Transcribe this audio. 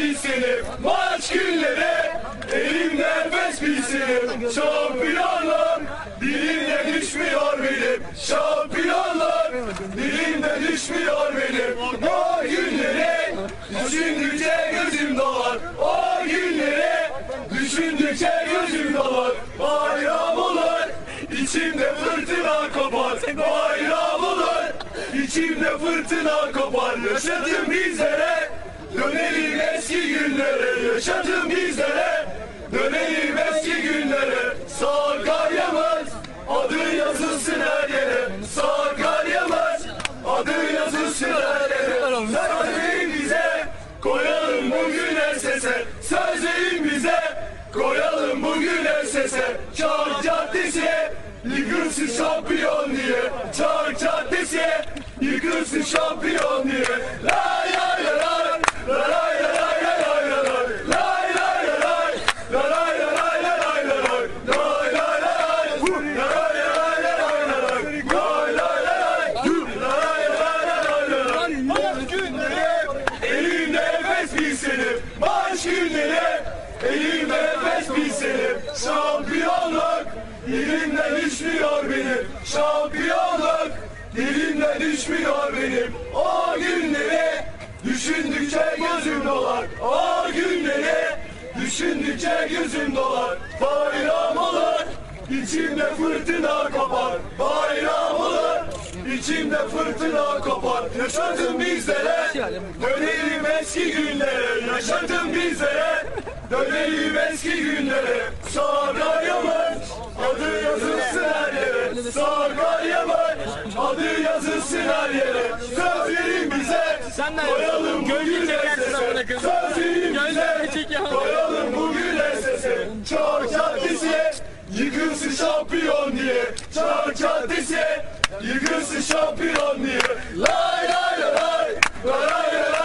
bilsin maç günleri Elimde nefes bilsin. Şampiyonlar Dilimde düşmüyor benim. Şampiyonlar Dilimde düşmüyor benim. O günleri Düşündükçe gözüm dolar. O günleri Düşündükçe gözüm dolar. Bayram olur İçimde fırtına kopar. Bayram olur İçimde fırtına kopar. Yaşadım bizlere Dönelim eski günlere Yaşadım bizlere. Dönelim eski günlere Sakarya'mız Adı yazılsın her yere. Sakarya'mız Adı yazılsın her yere. Söyleyin bize Koyalım bugün el sese. Sözleyin bize Koyalım bugün el sese. Çark Caddesi Yıkılsın şampiyon diye. Çark Caddesi Yıkılsın şampiyon diye. Lay Maç günleri Elimde nefes bilsenim Maç günleri Elimde nefes bilsenim Şampiyonluk Dilimde düşmüyor benim. Şampiyonluk Dilimde düşmüyor benim. O günleri Düşündükçe gözüm dolar. O günleri Düşündükçe gözüm dolar. Bayram olur İçimde fırtına kopar İçimde fırtına kopar. Yaşadım bizlere. Dönelim eski günlere. Yaşadım bizlere. Dönelim eski günlere. Sakarya'mız Adı yazılsın her yere. Sakarya'mız Adı yazılsın her yere. Söz verin bize Koyalım bugün sese Söz verin bize Koyalım şampiyon diye Çağır Caddesi Yıkılsın şampiyon diye Lay lay lay lay Lay lay lay